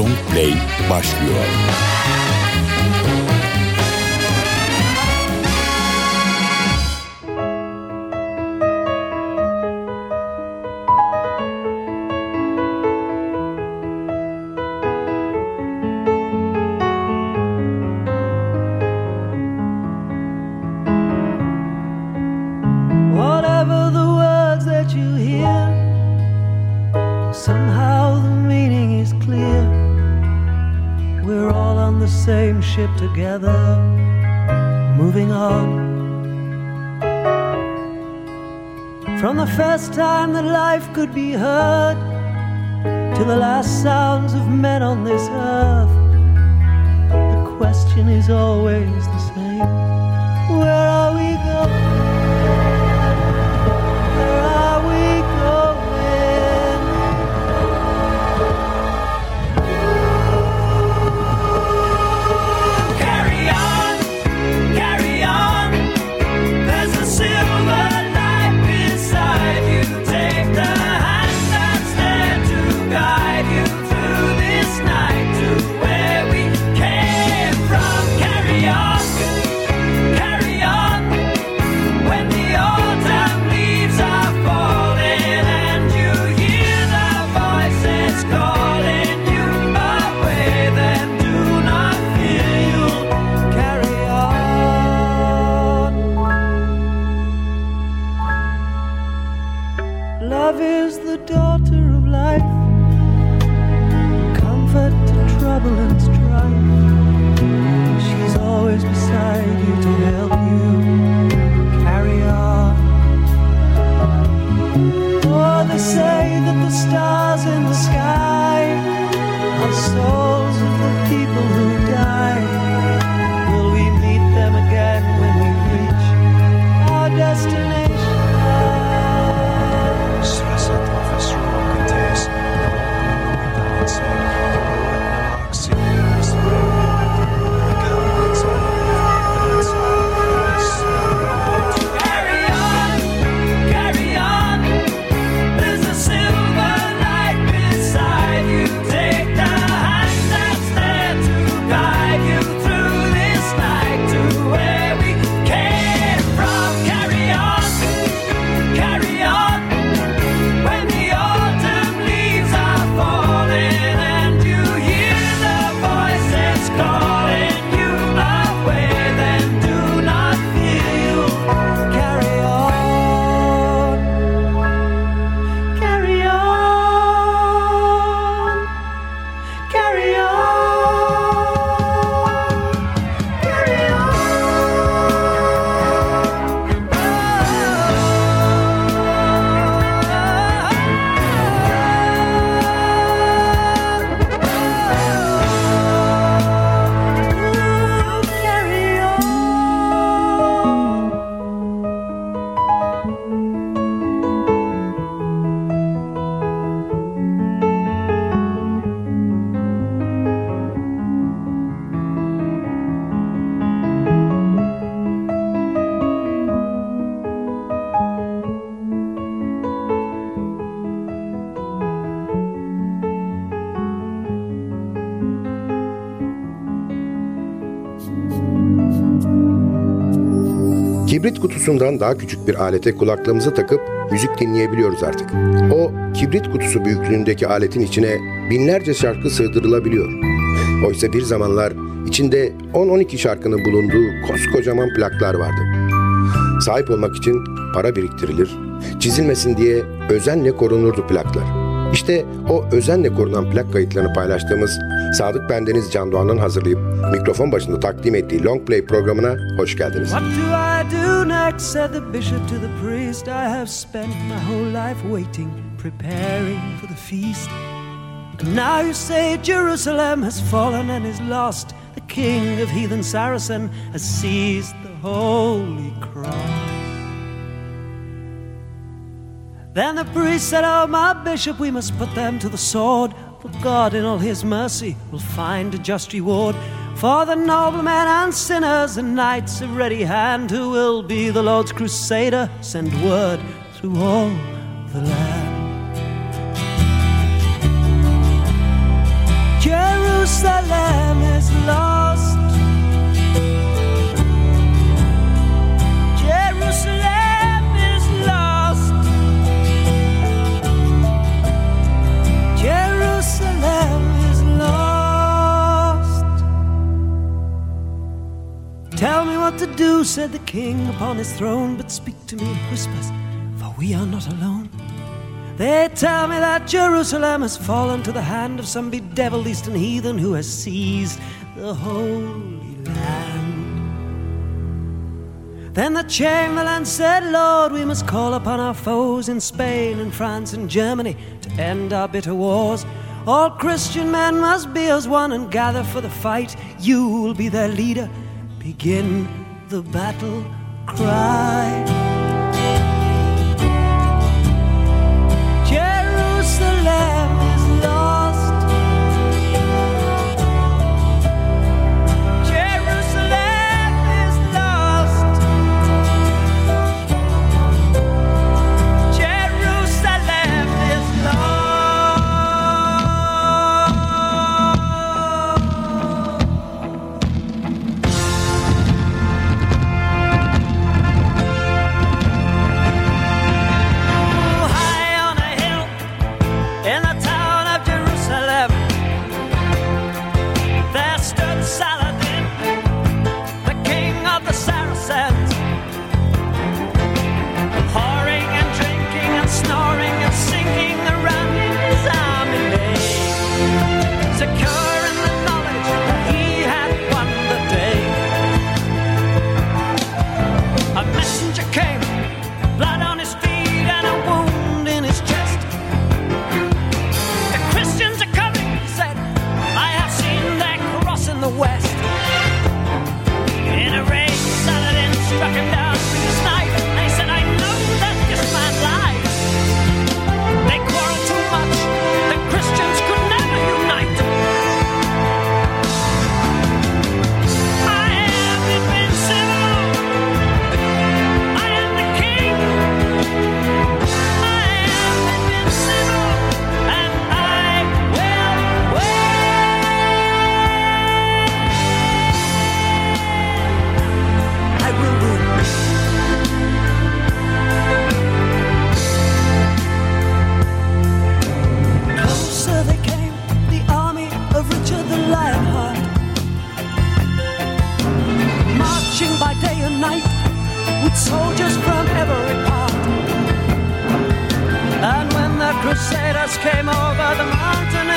Long Play başlıyor. First time that life could be heard, to the last sounds of men on this earth. The question is always the kutusundan daha küçük bir alete kulaklığımızı takıp müzik dinleyebiliyoruz artık. O kibrit kutusu büyüklüğündeki aletin içine binlerce şarkı sığdırılabiliyor. Oysa bir zamanlar içinde 10-12 şarkının bulunduğu koskocaman plaklar vardı. Sahip olmak için para biriktirilir, çizilmesin diye özenle korunurdu plaklar. İşte o özenle korunan plak kayıtlarını paylaştığımız Sadık Bendeniz Can Doğan'ın hazırlayıp mikrofon başında takdim ettiği Long Play programına hoş geldiniz. What do I do next said the bishop to the priest I have spent my whole life waiting preparing for the feast And now you say Jerusalem has fallen and is lost The king of heathen Saracen has seized the holy cross Then the priest said, Oh, my bishop, we must put them to the sword. For God, in all his mercy, will find a just reward. For the noblemen and sinners and knights of ready hand who will be the Lord's crusader, send word through all the land. Jerusalem is Lord. To do, said the king upon his throne, but speak to me in whispers, for we are not alone. They tell me that Jerusalem has fallen to the hand of some bedeviled eastern heathen who has seized the Holy Land. Then the chamberlain said, Lord, we must call upon our foes in Spain and France and Germany to end our bitter wars. All Christian men must be as one and gather for the fight. You will be their leader. Begin the battle cry. came over the mountain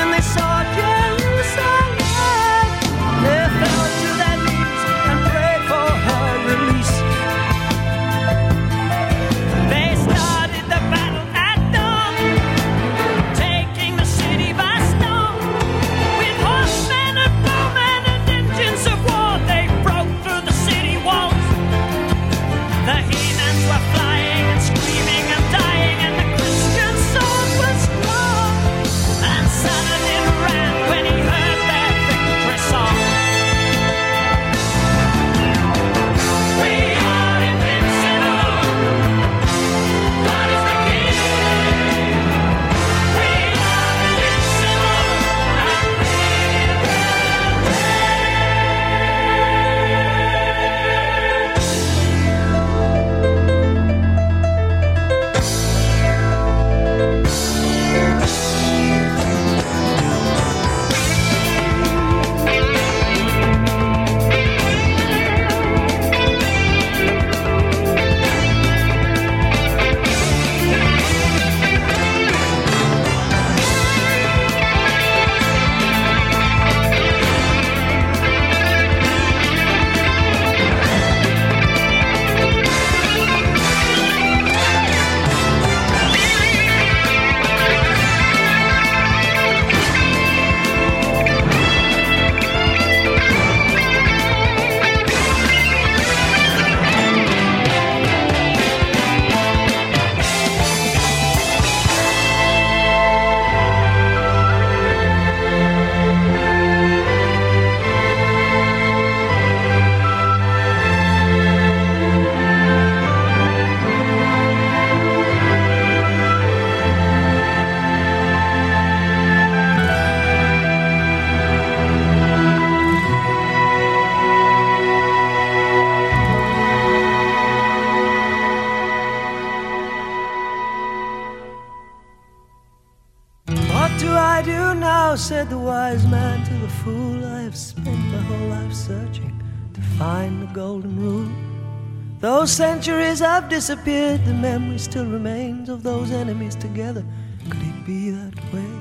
disappeared, the memory still remains of those enemies together. Could it be that way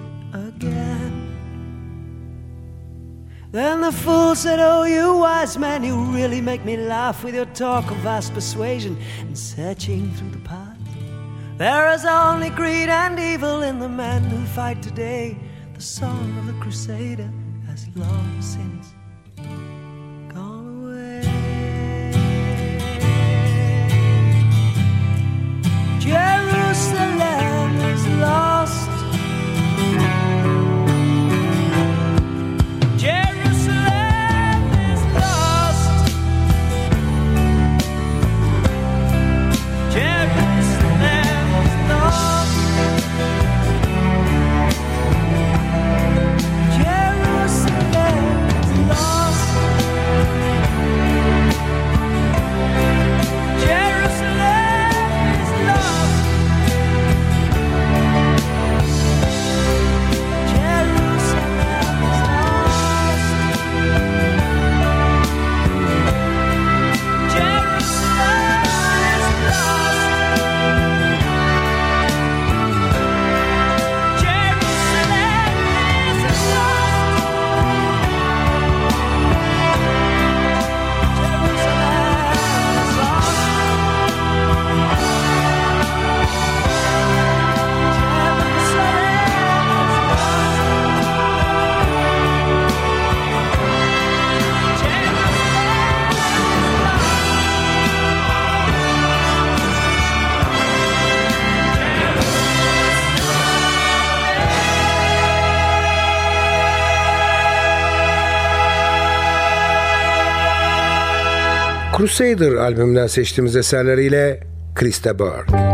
again? Then the fool said, Oh, you wise man, you really make me laugh with your talk of vast persuasion and searching through the past. There is only greed and evil in the men who fight today. The song of the crusader has long since Crusader albümünden seçtiğimiz eserleriyle Krista Berg.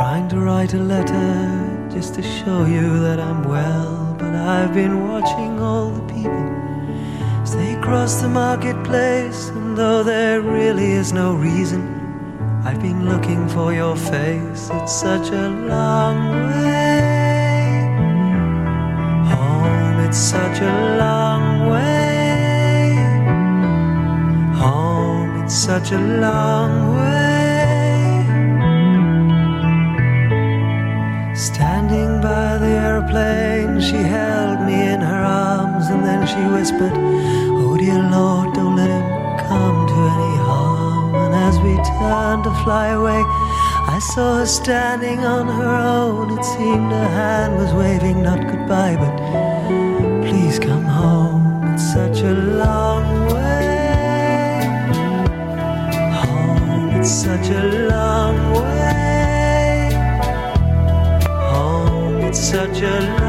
Trying to write a letter just to show you that I'm well. But I've been watching all the people as they cross the marketplace, and though there really is no reason, I've been looking for your face. It's such a long way home. It's such a long way home. It's such a long way. By the aeroplane, she held me in her arms and then she whispered, Oh dear Lord, don't let him come to any harm. And as we turned to fly away, I saw her standing on her own. It seemed her hand was waving not goodbye, but please come home. It's such a long way home. It's such a long such a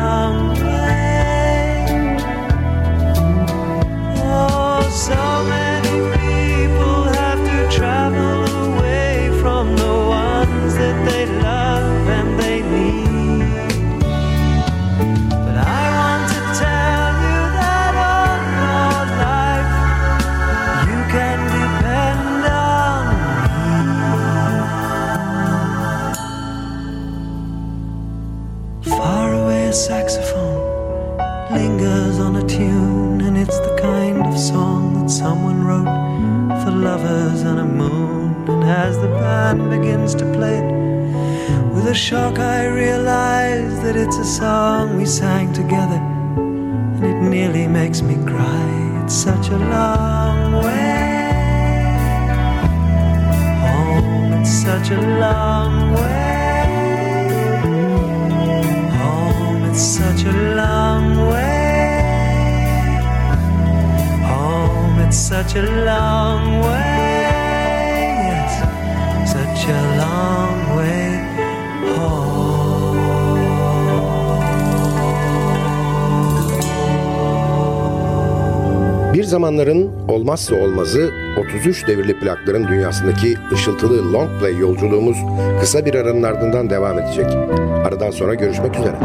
zamanların olmazsa olmazı 33 devirli plakların dünyasındaki ışıltılı long play yolculuğumuz kısa bir aranın ardından devam edecek. Aradan sonra görüşmek üzere.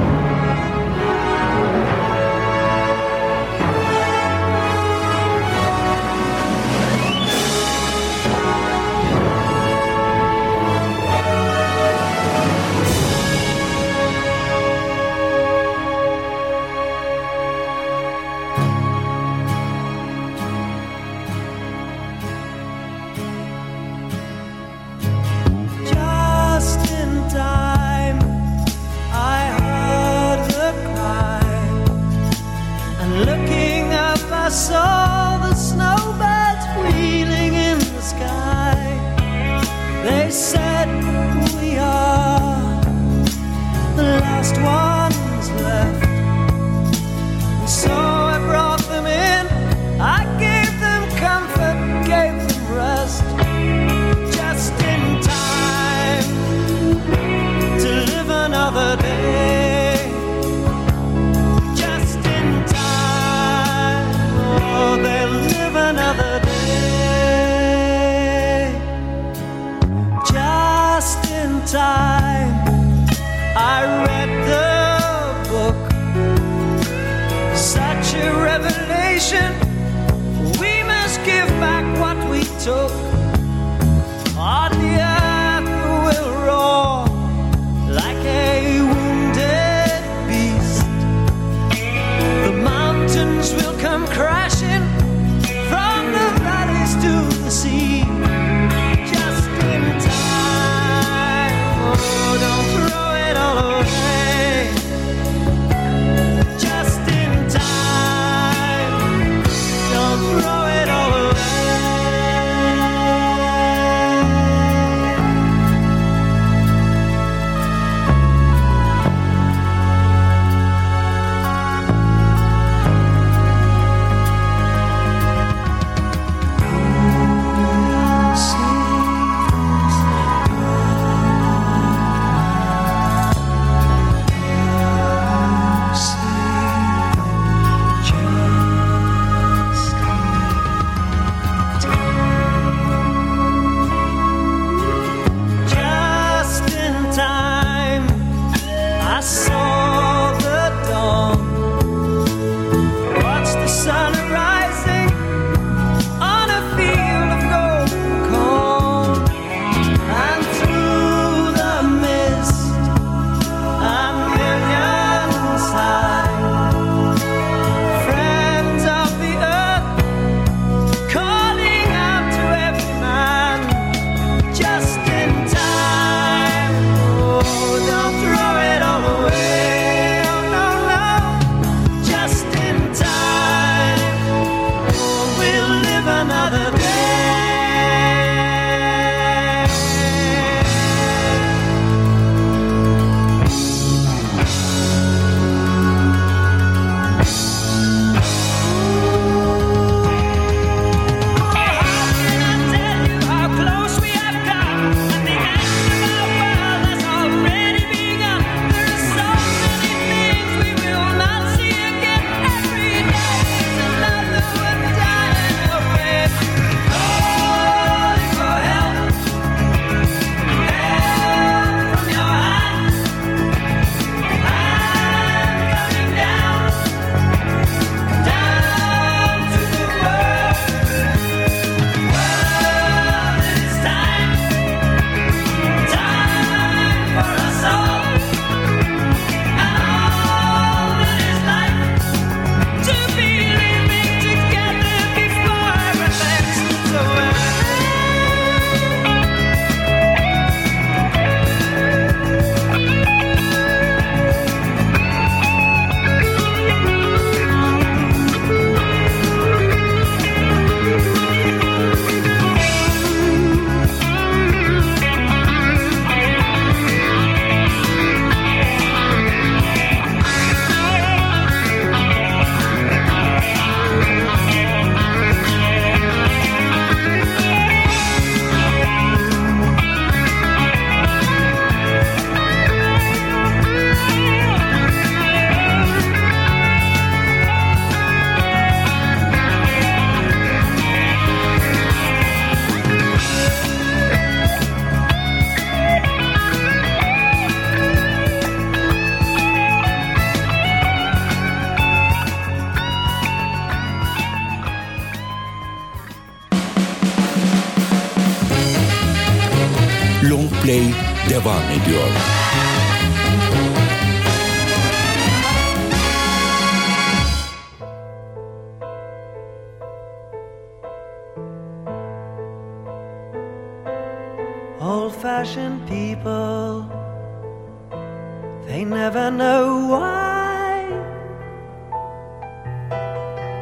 They never know why.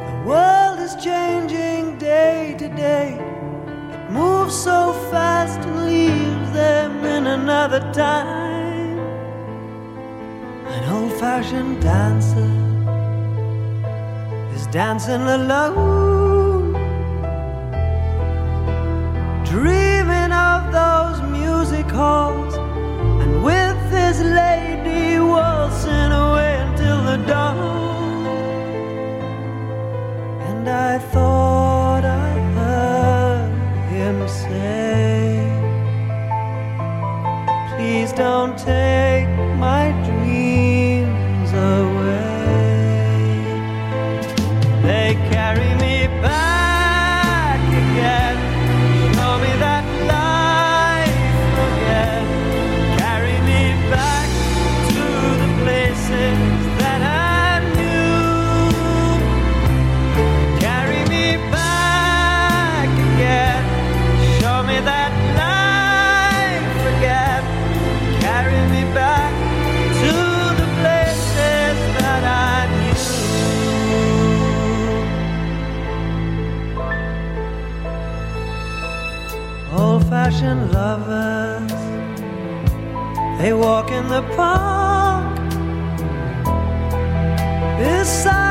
The world is changing day to day. It moves so fast and leaves them in another time. An old-fashioned dancer is dancing alone. Dreaming of those music halls and with lady waltzing away until the dawn. And I thought I heard him say, Please don't take Fashioned lovers, they walk in the park beside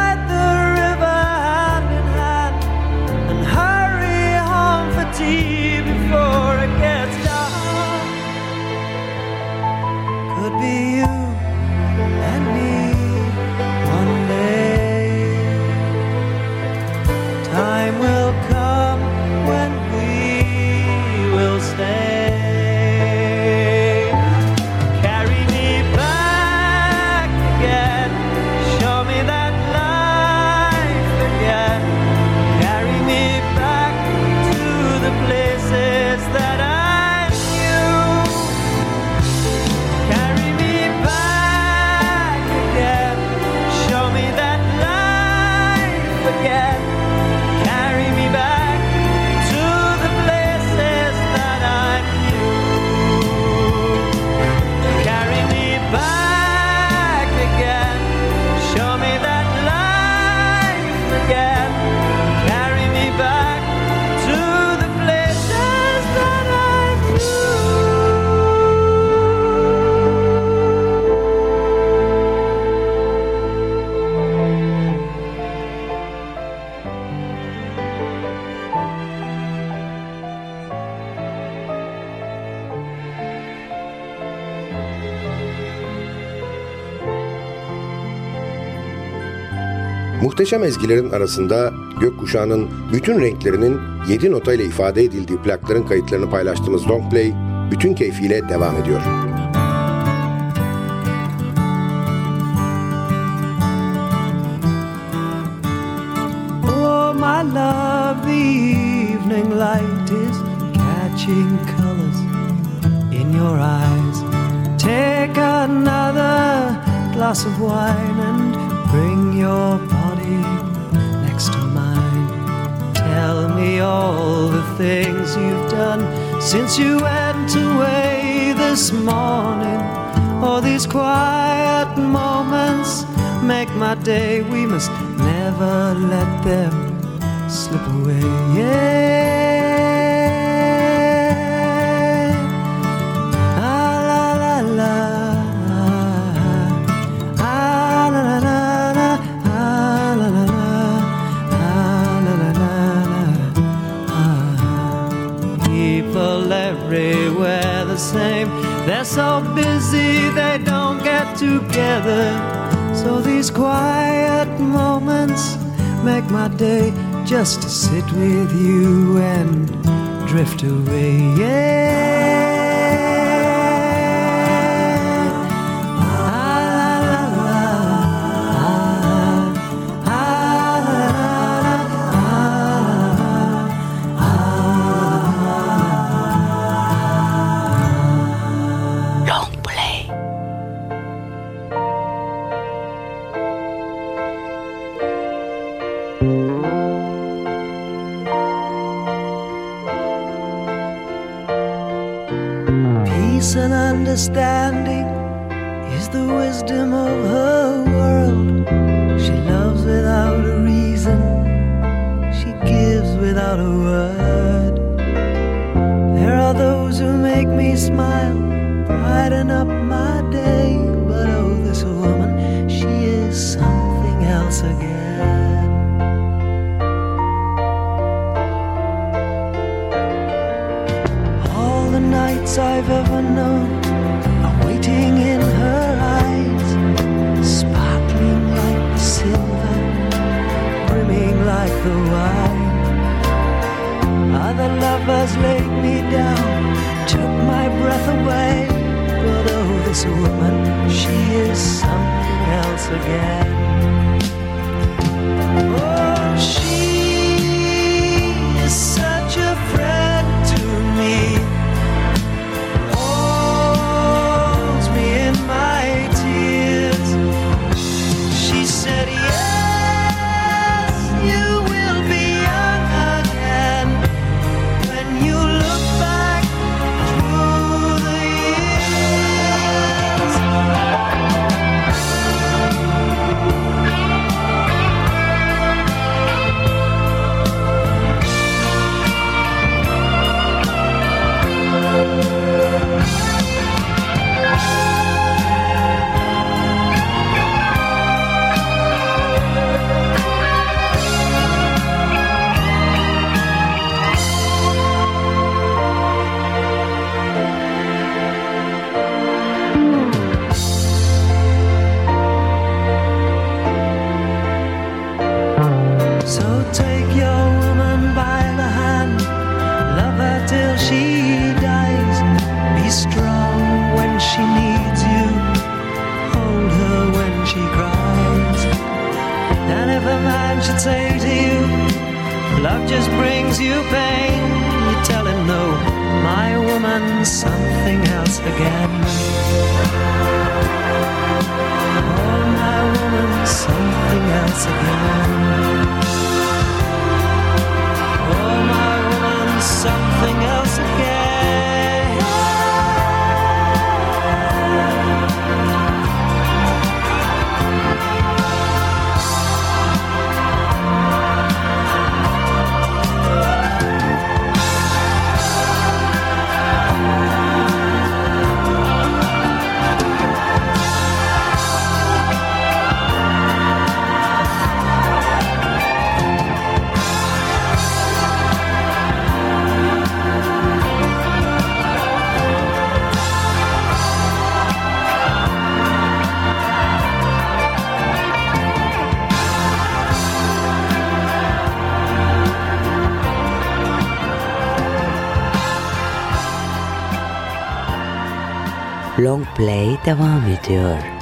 Muhteşem ezgilerin arasında gökkuşağının bütün renklerinin 7 notayla ifade edildiği plakların kayıtlarını paylaştığımız Longplay bütün keyfiyle devam ediyor. Oh, light is catching colors in your eyes. Take another glass of wine and bring your all the things you've done since you went away this morning. All these quiet moments make my day. We must never let them slip away. Yeah. Together. So these quiet moments make my day just to sit with you and drift away. Yeah. as I've ever known are waiting in her eyes, sparkling like the silver, brimming like the wine. Other lovers laid me down, took my breath away. But oh, this woman, she is something else again. Long Play devam ediyor.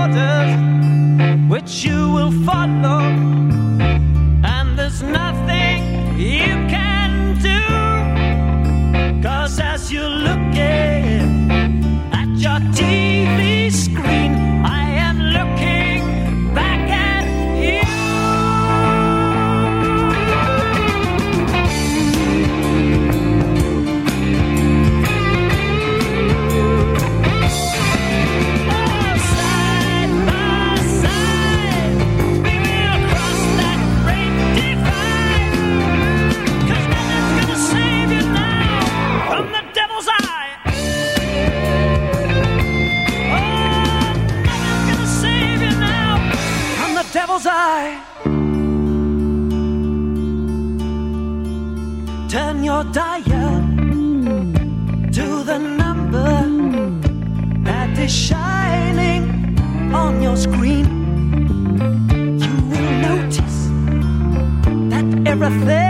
orders which you will follow. That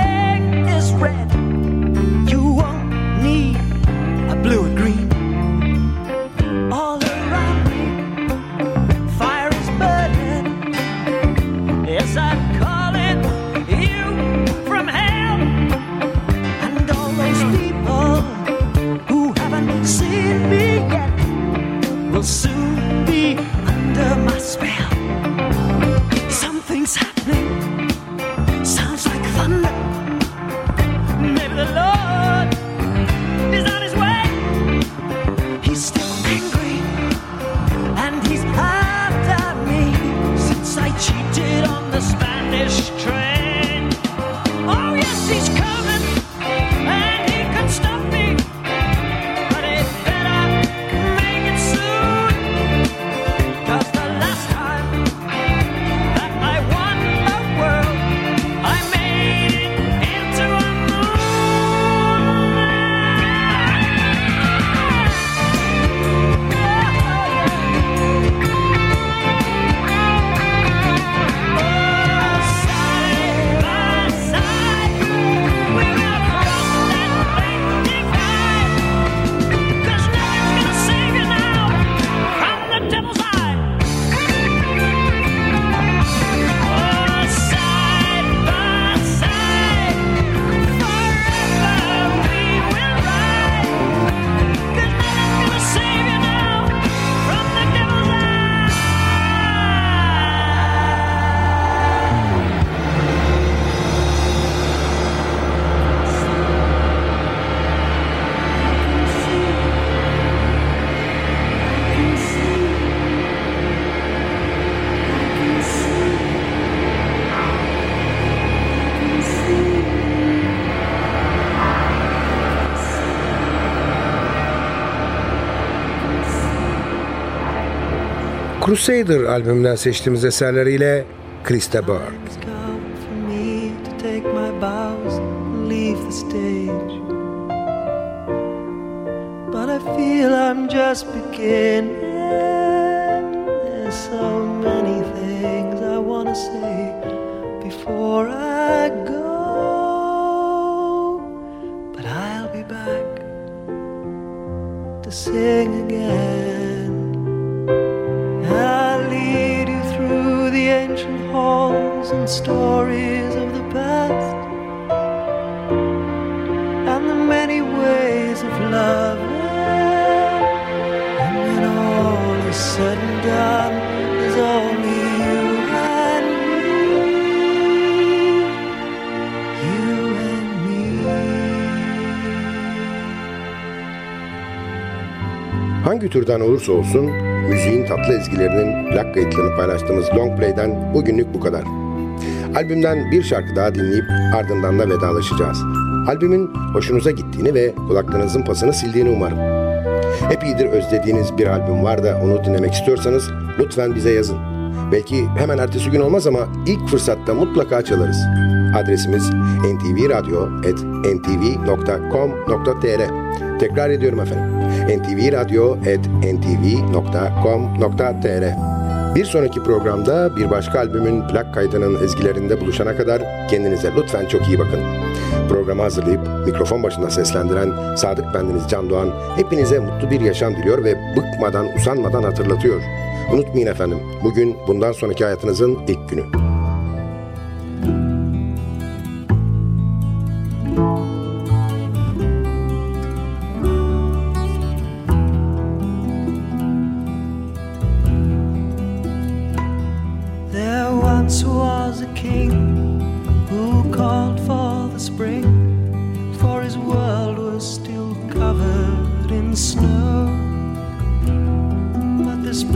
Crusader albümünden seçtiğimiz eserleriyle Chris de Burgh. It's come for me to take my bows and leave the stage. But I feel I'm just beginning. Hangi türden olursa olsun müziğin tatlı ezgilerinin plak kayıtlarını paylaştığımız Long Play'den bugünlük bu kadar. Albümden bir şarkı daha dinleyip ardından da vedalaşacağız. Albümün hoşunuza gittiğini ve kulaklarınızın pasını sildiğini umarım. Epeydir özlediğiniz bir albüm var da onu dinlemek istiyorsanız lütfen bize yazın. Belki hemen ertesi gün olmaz ama ilk fırsatta mutlaka çalarız. Adresimiz ntvradio.ntv.com.tr Tekrar ediyorum efendim. ntvradio.ntv.com.tr Bir sonraki programda bir başka albümün plak kaydının ezgilerinde buluşana kadar kendinize lütfen çok iyi bakın. Programı hazırlayıp mikrofon başında seslendiren Sadık Bendeniz Can Doğan hepinize mutlu bir yaşam diliyor ve bıkmadan usanmadan hatırlatıyor. Unutmayın efendim bugün bundan sonraki hayatınızın ilk günü.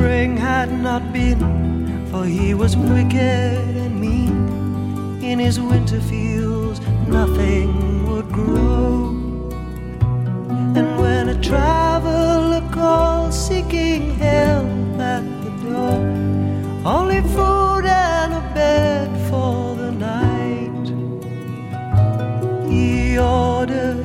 Spring had not been, for he was wicked and mean. In his winter fields, nothing would grow. And when a traveler calls seeking help at the door, only food and a bed for the night. He ordered